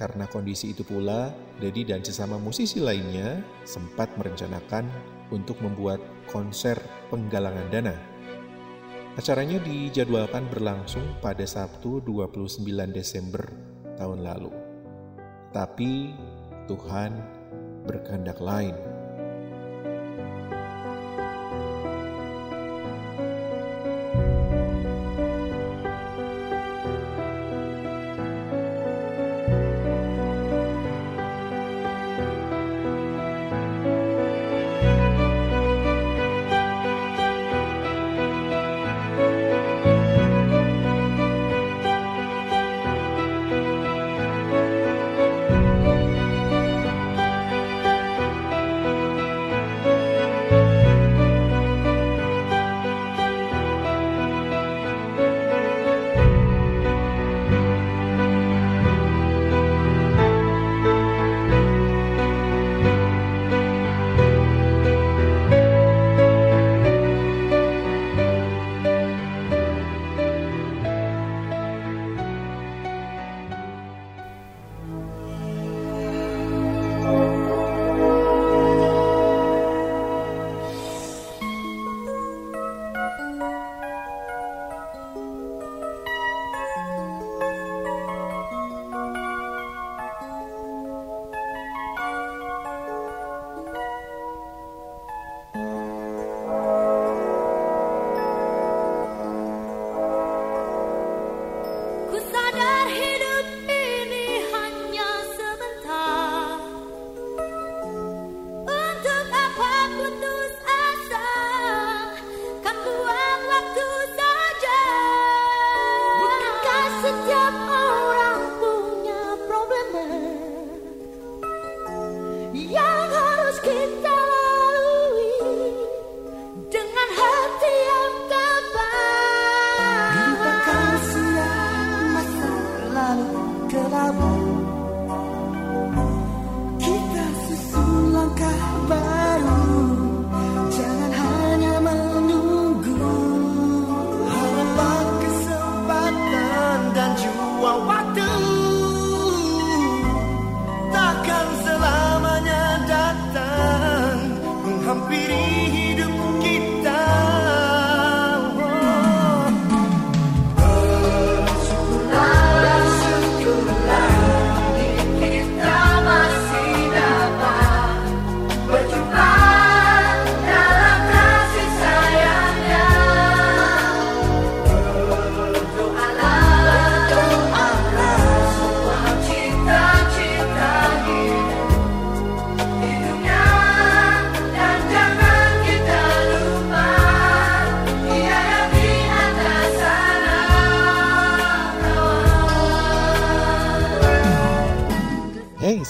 karena kondisi itu pula, Dedi dan sesama musisi lainnya sempat merencanakan untuk membuat konser penggalangan dana. Acaranya dijadwalkan berlangsung pada Sabtu 29 Desember tahun lalu. Tapi Tuhan berkehendak lain.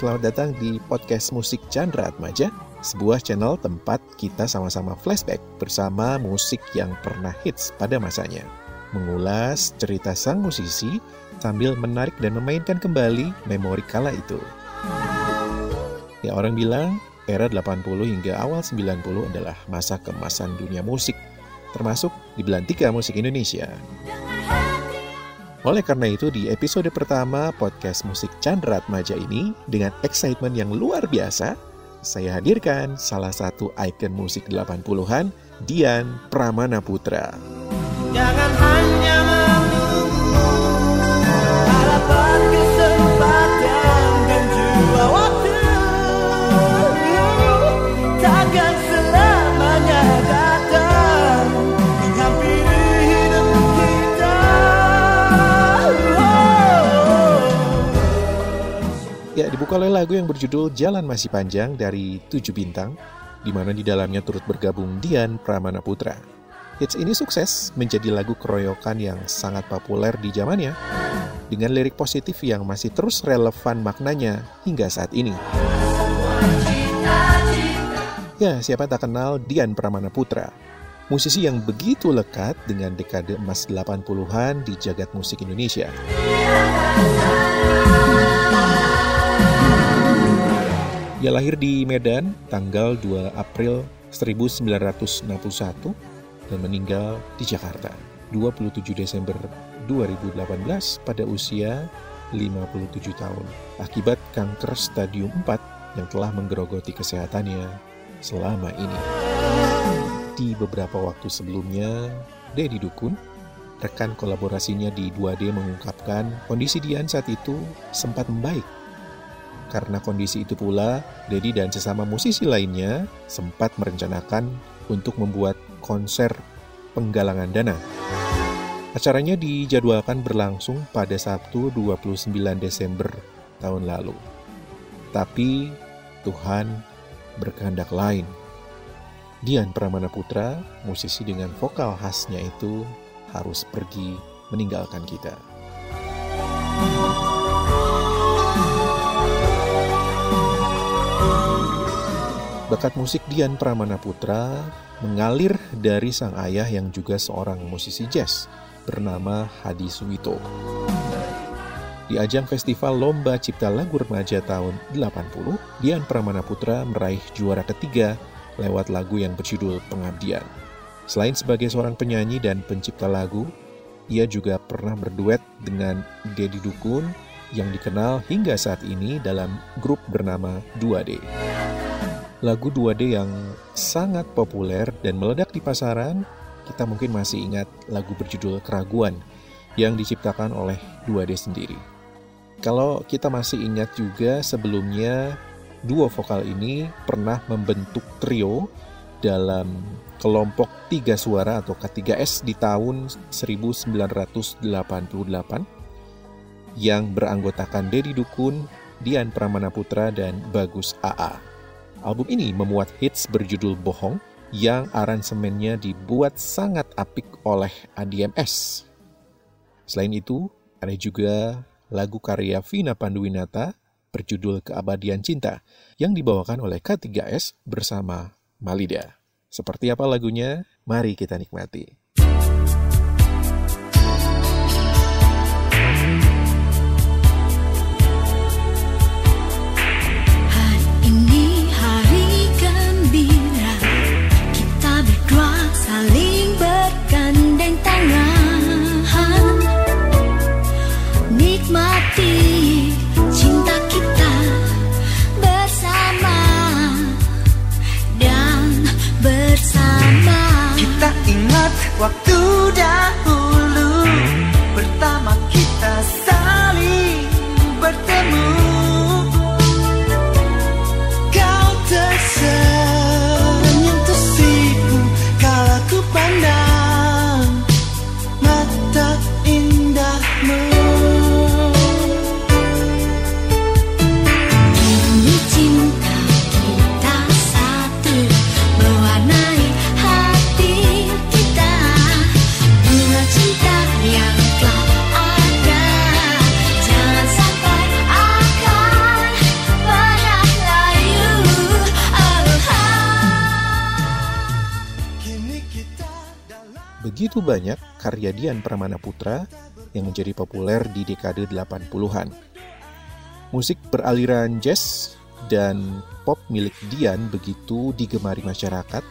Selamat datang di podcast musik Chandra Atmaja, sebuah channel tempat kita sama-sama flashback bersama musik yang pernah hits pada masanya. Mengulas cerita sang musisi sambil menarik dan memainkan kembali memori kala itu. Ya orang bilang, era 80 hingga awal 90 adalah masa kemasan dunia musik, termasuk di belantika musik Indonesia. Oleh karena itu, di episode pertama podcast musik Chandra Atmaja ini, dengan excitement yang luar biasa, saya hadirkan salah satu ikon musik 80-an, Dian Pramana Putra. Jangan hanya menunggu dibuka oleh lagu yang berjudul Jalan Masih Panjang dari Tujuh Bintang, di mana di dalamnya turut bergabung Dian Pramana Putra. Hits ini sukses menjadi lagu keroyokan yang sangat populer di zamannya, dengan lirik positif yang masih terus relevan maknanya hingga saat ini. Ya, siapa tak kenal Dian Pramana Putra, musisi yang begitu lekat dengan dekade emas 80-an di jagat musik Indonesia. Ia lahir di Medan tanggal 2 April 1961 dan meninggal di Jakarta 27 Desember 2018 pada usia 57 tahun akibat kanker stadium 4 yang telah menggerogoti kesehatannya selama ini. Di beberapa waktu sebelumnya, Dedi Dukun, rekan kolaborasinya di 2D mengungkapkan kondisi Dian saat itu sempat membaik. Karena kondisi itu pula, Dedi dan sesama musisi lainnya sempat merencanakan untuk membuat konser penggalangan dana. Acaranya dijadwalkan berlangsung pada Sabtu 29 Desember tahun lalu. Tapi Tuhan berkehendak lain. Dian Pramana Putra, musisi dengan vokal khasnya itu, harus pergi meninggalkan kita. Bakat musik Dian Pramana Putra mengalir dari sang ayah yang juga seorang musisi jazz bernama Hadi Suwito. Di ajang festival Lomba Cipta Lagu Remaja tahun 80, Dian Pramana Putra meraih juara ketiga lewat lagu yang berjudul Pengabdian. Selain sebagai seorang penyanyi dan pencipta lagu, ia juga pernah berduet dengan Dedi Dukun yang dikenal hingga saat ini dalam grup bernama 2D. Lagu 2D yang sangat populer dan meledak di pasaran kita mungkin masih ingat lagu berjudul Keraguan yang diciptakan oleh 2D sendiri. Kalau kita masih ingat juga sebelumnya duo vokal ini pernah membentuk trio dalam kelompok tiga suara atau K3S di tahun 1988 yang beranggotakan Dedi Dukun, Dian Pramana Putra, dan Bagus AA. Album ini memuat hits berjudul Bohong, yang aransemennya dibuat sangat apik oleh ADMS. Selain itu, ada juga lagu karya Vina Panduwinata berjudul Keabadian Cinta yang dibawakan oleh K3S bersama Malida. Seperti apa lagunya? Mari kita nikmati. Dian Pramana Putra yang menjadi populer di dekade 80-an. Musik beraliran jazz dan pop milik Dian begitu digemari masyarakat,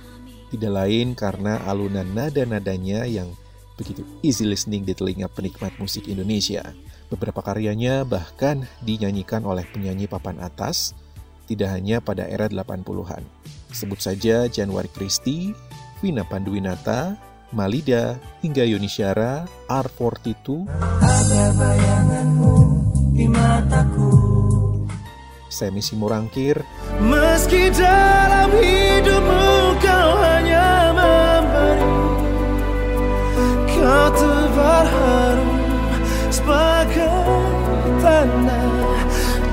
tidak lain karena alunan nada-nadanya yang begitu easy listening di telinga penikmat musik Indonesia. Beberapa karyanya bahkan dinyanyikan oleh penyanyi papan atas, tidak hanya pada era 80-an. Sebut saja Januari Christie, Vina Panduwinata, Malida, hingga Yunisyara, R42, Ada bayanganmu di mataku. Semi Simurangkir, Meski dalam hidupmu kau hanya memberi Kau tebar harum sebagai tanda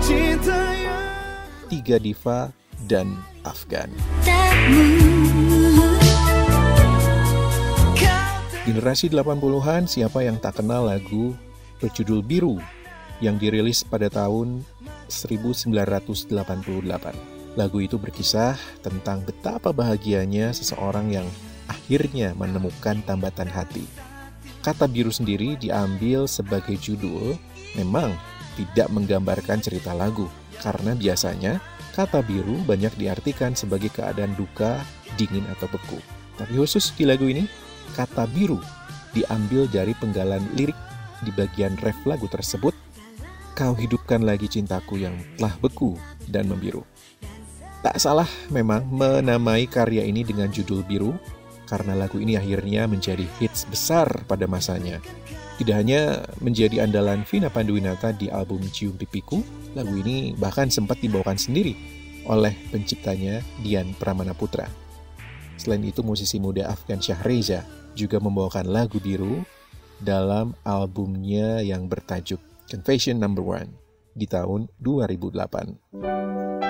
cinta yang Tiga Diva dan Afgan. Generasi 80-an siapa yang tak kenal lagu berjudul Biru yang dirilis pada tahun 1988. Lagu itu berkisah tentang betapa bahagianya seseorang yang akhirnya menemukan tambatan hati. Kata biru sendiri diambil sebagai judul memang tidak menggambarkan cerita lagu, karena biasanya kata biru banyak diartikan sebagai keadaan duka, dingin atau beku. Tapi khusus di lagu ini, kata biru diambil dari penggalan lirik di bagian ref lagu tersebut kau hidupkan lagi cintaku yang telah beku dan membiru. Tak salah memang menamai karya ini dengan judul Biru, karena lagu ini akhirnya menjadi hits besar pada masanya. Tidak hanya menjadi andalan Vina Panduwinata di album Cium Pipiku, lagu ini bahkan sempat dibawakan sendiri oleh penciptanya Dian Pramana Putra. Selain itu, musisi muda Afgan Reza juga membawakan lagu biru dalam albumnya yang bertajuk Confession Number One di tahun 2008.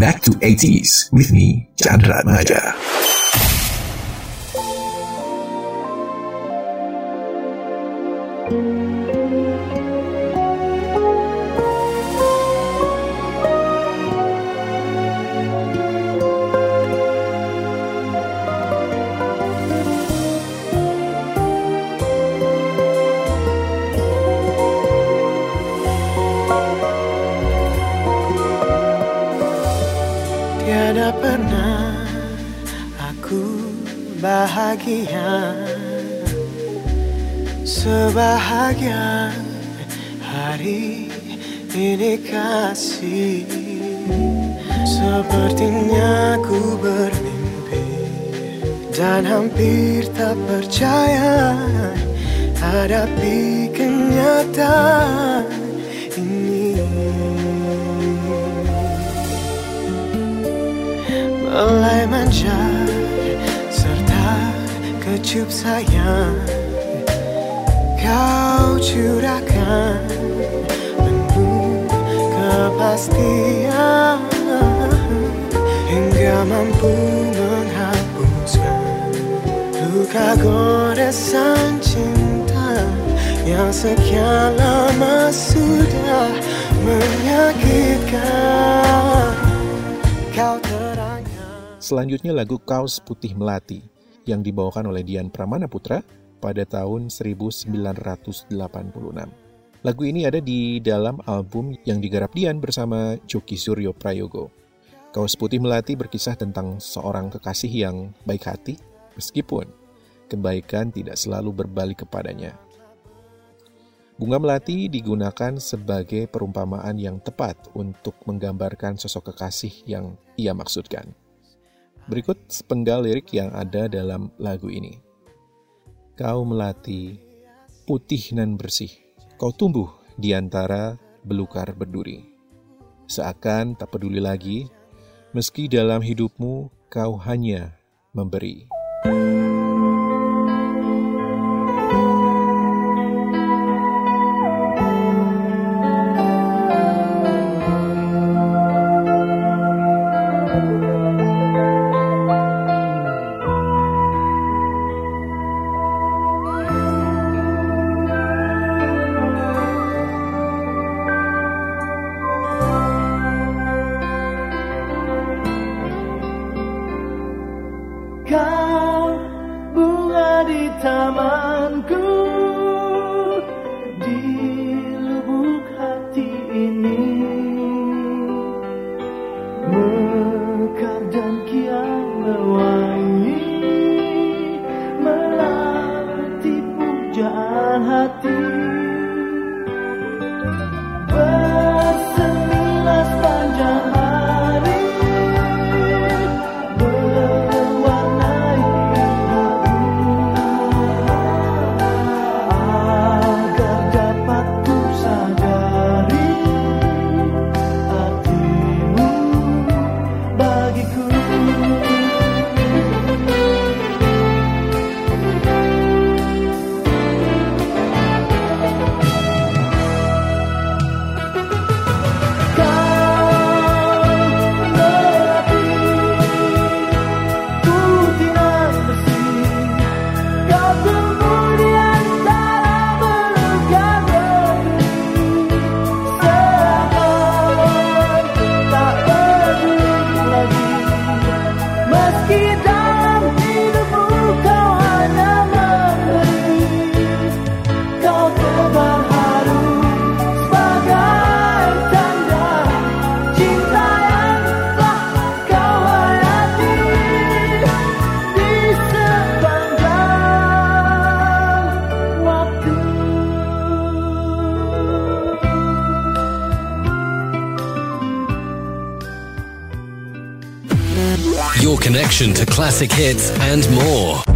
Back to 80s with me, Chandra Maja. Bahagia Sebahagia hari ini kasih. Sepertinya ku bermimpi Dan hampir tak percaya Hadapi kenyataan ini. Mulai manja kecup sayang. Kau curahkan penuh kepastian. Hingga mampu menghapuskan Luka goresan cinta Yang sekian lama sudah menyakitkan. Kau terangkan. Selanjutnya lagu Kaos Putih Melati yang dibawakan oleh Dian Pramana Putra pada tahun 1986. Lagu ini ada di dalam album yang digarap Dian bersama Joki Suryo Prayogo. Kaos Putih Melati berkisah tentang seorang kekasih yang baik hati, meskipun kebaikan tidak selalu berbalik kepadanya. Bunga melati digunakan sebagai perumpamaan yang tepat untuk menggambarkan sosok kekasih yang ia maksudkan. Berikut sepenggal lirik yang ada dalam lagu ini. Kau melati, putih nan bersih, kau tumbuh di antara belukar berduri. Seakan tak peduli lagi, meski dalam hidupmu kau hanya memberi. To classic hits and more.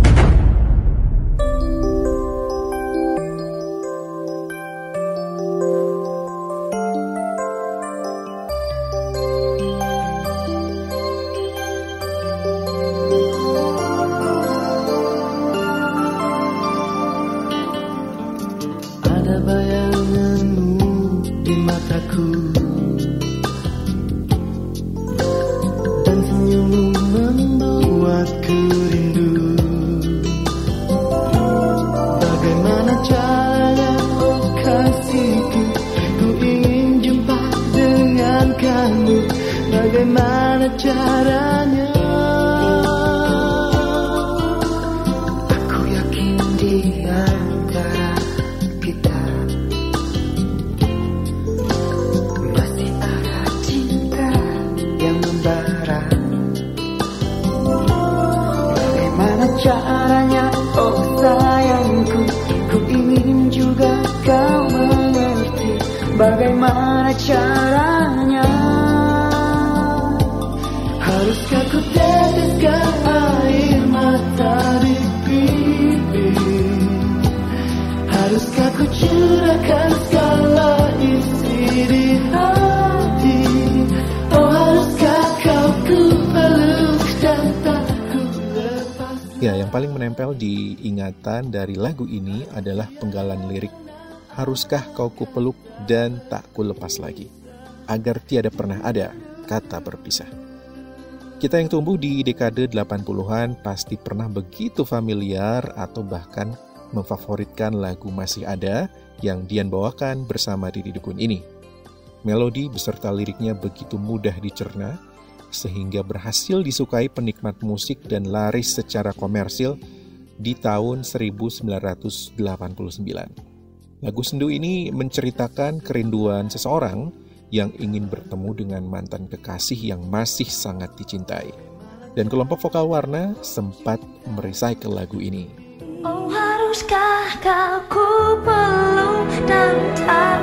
down. Paling menempel di ingatan dari lagu ini adalah penggalan lirik Haruskah kau kupeluk dan tak ku lepas lagi Agar tiada pernah ada kata berpisah Kita yang tumbuh di dekade 80-an pasti pernah begitu familiar atau bahkan memfavoritkan lagu Masih Ada yang Dian bawakan bersama Didi Dukun ini. Melodi beserta liriknya begitu mudah dicerna, sehingga berhasil disukai penikmat musik dan laris secara komersil di tahun 1989. Lagu sendu ini menceritakan kerinduan seseorang yang ingin bertemu dengan mantan kekasih yang masih sangat dicintai. Dan kelompok vokal warna sempat merecycle lagu ini. Oh haruskah kau peluk dan tak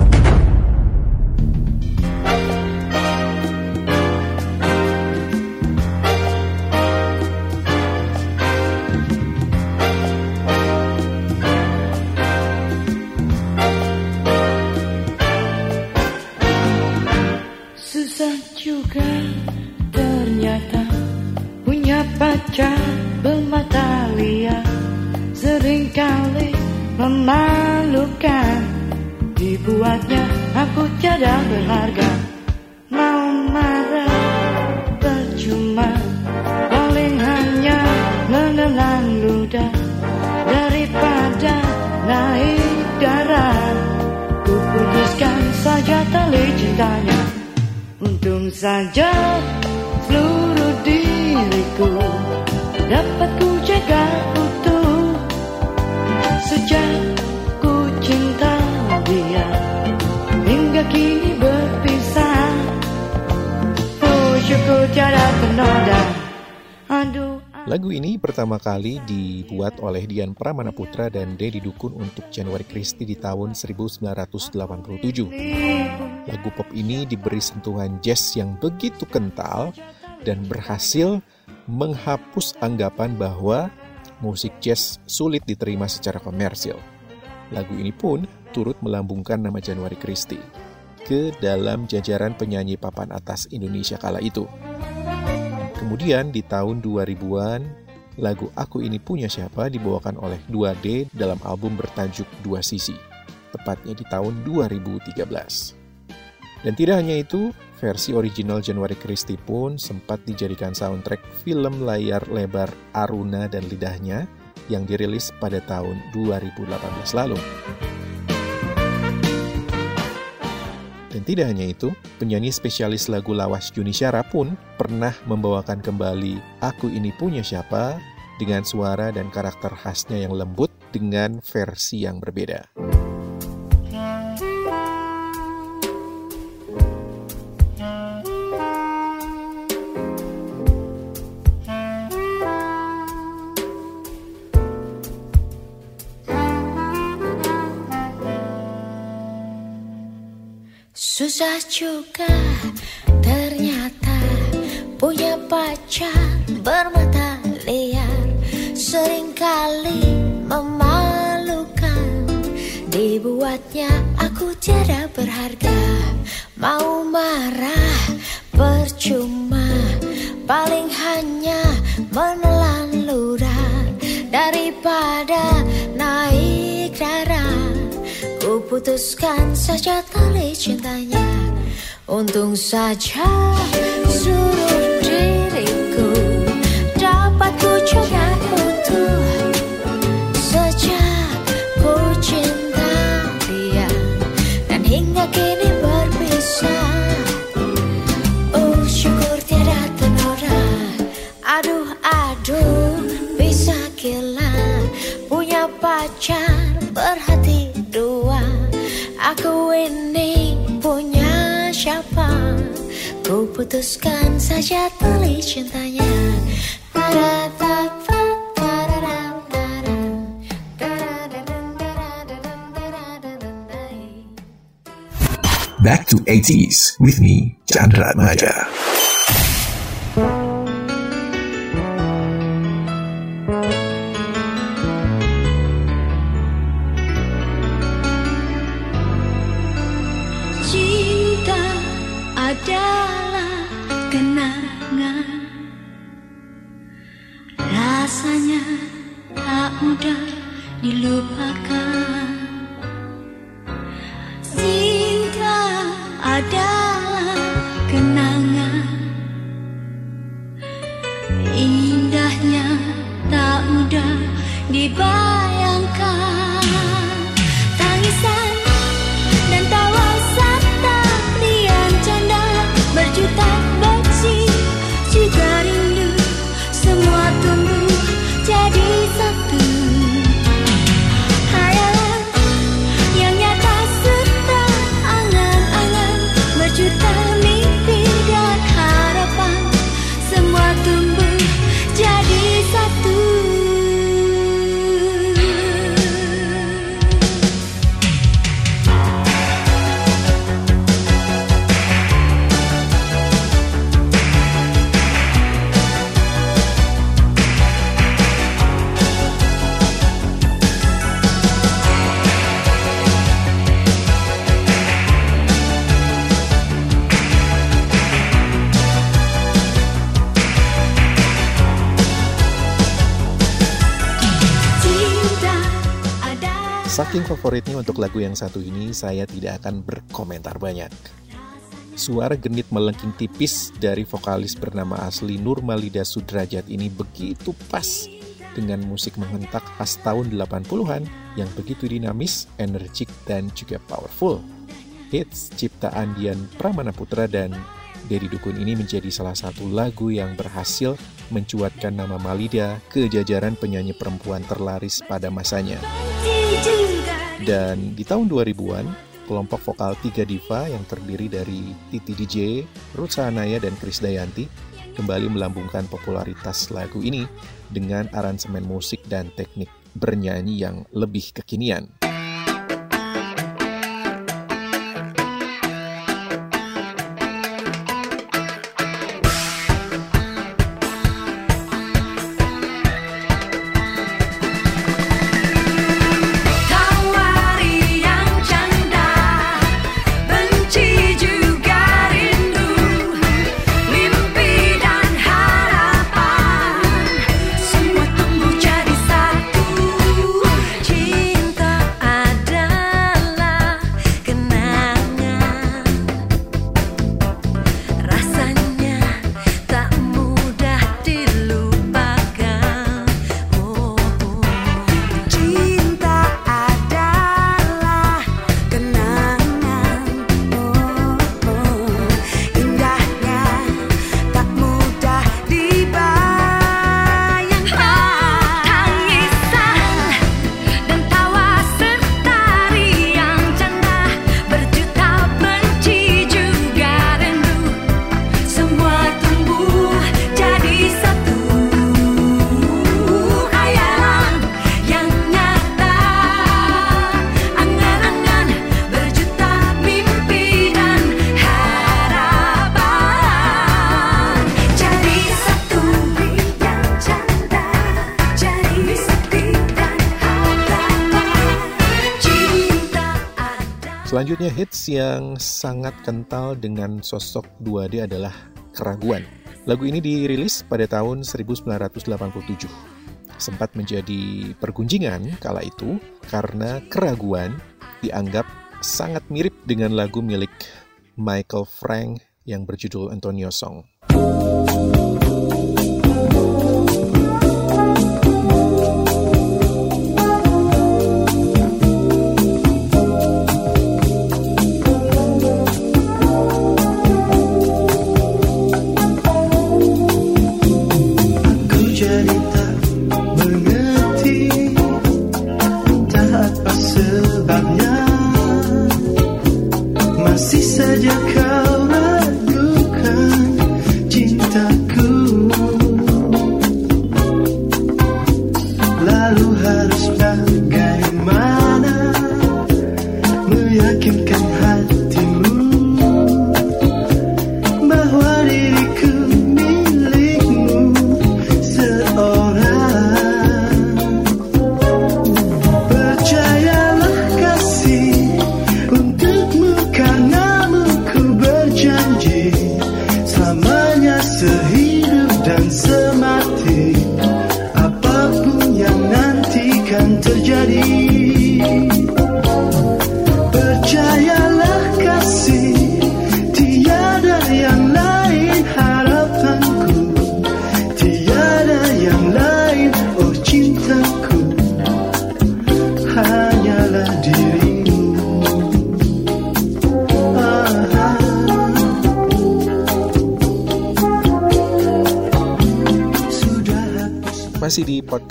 saja seluruh diriku. Dapat ku jaga utuh Sejak ku cinta dia. Hingga kini berpisah. Oh syukur tiada ternoda Aduh Lagu ini pertama kali dibuat oleh Dian Pramana Putra dan Dedi Dukun untuk Januari Christie di tahun 1987. Lagu pop ini diberi sentuhan jazz yang begitu kental dan berhasil menghapus anggapan bahwa musik jazz sulit diterima secara komersil. Lagu ini pun turut melambungkan nama Januari Christie ke dalam jajaran penyanyi papan atas Indonesia kala itu. Kemudian di tahun 2000-an, lagu Aku Ini Punya Siapa dibawakan oleh 2D dalam album bertajuk Dua Sisi, tepatnya di tahun 2013. Dan tidak hanya itu, versi original Januari Christie pun sempat dijadikan soundtrack film layar lebar Aruna dan Lidahnya yang dirilis pada tahun 2018 lalu. Dan tidak hanya itu, penyanyi spesialis lagu lawas Yuni Syara pun pernah membawakan kembali Aku Ini Punya Siapa dengan suara dan karakter khasnya yang lembut dengan versi yang berbeda. Susah juga. Ternyata punya pacar bermata liar. Seringkali memalukan. Dibuatnya aku tiada berharga. Mau marah percuma. Paling hanya menelan ludah Daripada putuskan saja tali cintanya. Untung saja seluruh diriku Dapat ku jaga siapa Ku putuskan saja tali cintanya. Back to 80s with me, Chandra Maja. Favoritnya untuk lagu yang satu ini, saya tidak akan berkomentar banyak. Suara genit melengking tipis dari vokalis bernama asli Nurmalida Sudrajat ini begitu pas dengan musik menghentak khas tahun 80-an yang begitu dinamis, energik, dan juga powerful. Hits ciptaan Dian Pramana Putra dan Dedi Dukun ini menjadi salah satu lagu yang berhasil mencuatkan nama Malida ke jajaran penyanyi perempuan terlaris pada masanya. Dan di tahun 2000-an, kelompok vokal Tiga Diva yang terdiri dari Titi DJ, Ruth Sahanaya, dan Kris Dayanti kembali melambungkan popularitas lagu ini dengan aransemen musik dan teknik bernyanyi yang lebih kekinian. Selanjutnya hits yang sangat kental dengan sosok 2D adalah Keraguan. Lagu ini dirilis pada tahun 1987. Sempat menjadi pergunjingan kala itu karena Keraguan dianggap sangat mirip dengan lagu milik Michael Frank yang berjudul Antonio Song.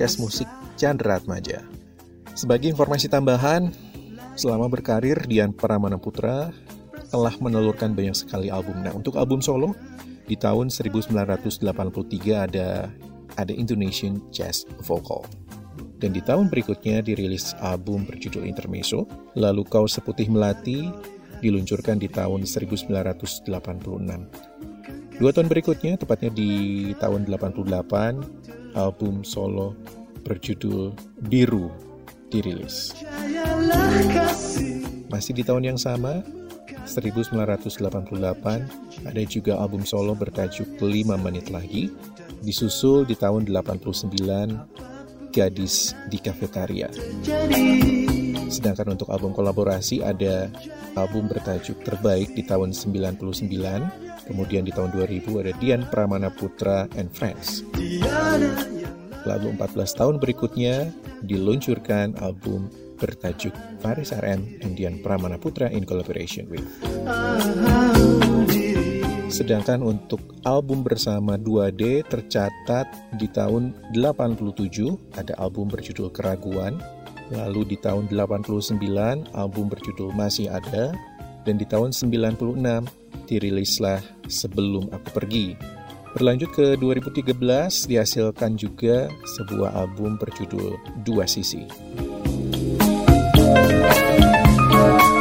Podcast musik Chandra Atmaja. Sebagai informasi tambahan, selama berkarir Dian Pramana Putra telah menelurkan banyak sekali album. Nah, untuk album solo di tahun 1983 ada ada Indonesian Jazz Vocal. Dan di tahun berikutnya dirilis album berjudul Intermezzo, lalu Kau Seputih Melati diluncurkan di tahun 1986. Dua tahun berikutnya, tepatnya di tahun 88, album solo berjudul Biru dirilis. Masih di tahun yang sama, 1988, ada juga album solo bertajuk 5 menit lagi, disusul di tahun 89, Gadis di Kafetaria. Sedangkan untuk album kolaborasi ada album bertajuk Terbaik di tahun 99, kemudian di tahun 2000 ada Dian Pramana Putra and Friends. Lalu 14 tahun berikutnya diluncurkan album bertajuk Faris RM and Dian Pramana Putra in collaboration with. Sedangkan untuk album bersama 2D tercatat di tahun 87 ada album berjudul Keraguan, lalu di tahun 89 album berjudul Masih Ada, dan di tahun 96 dirilislah Sebelum Aku Pergi. Berlanjut ke 2013 dihasilkan juga sebuah album berjudul Dua Sisi. Sosok Dian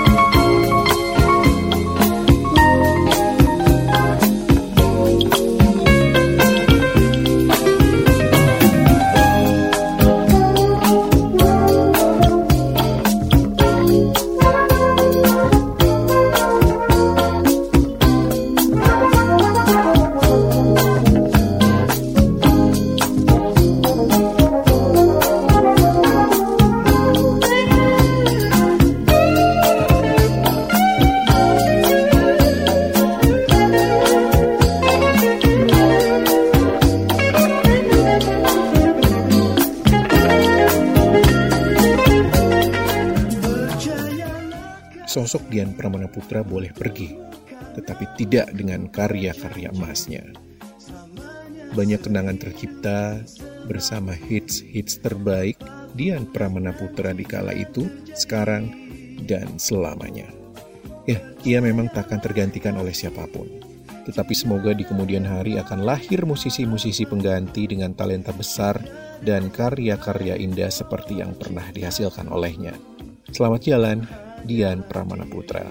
Pramana Putra boleh pergi, tetapi tidak dengan karya-karya emasnya. Banyak kenangan tercipta bersama hits-hits terbaik Dian Pramana Putra di kala itu, sekarang, dan selamanya. Ya, ia memang takkan tergantikan oleh siapa pun. Tetapi semoga di kemudian hari akan lahir musisi-musisi pengganti dengan talenta besar dan karya-karya indah seperti yang pernah dihasilkan olehnya. Selamat jalan, Dian Pramana Putra.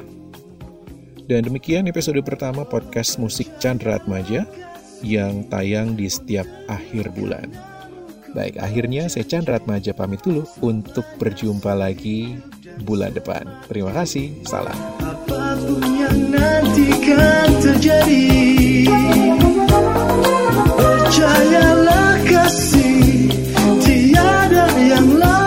Dan demikian episode pertama podcast musik Chandra Atmaja yang tayang di setiap akhir bulan. Baik, akhirnya saya Chandra Atmaja pamit dulu untuk berjumpa lagi bulan depan. Terima kasih, salam. Percayalah kasih Tiada yang lain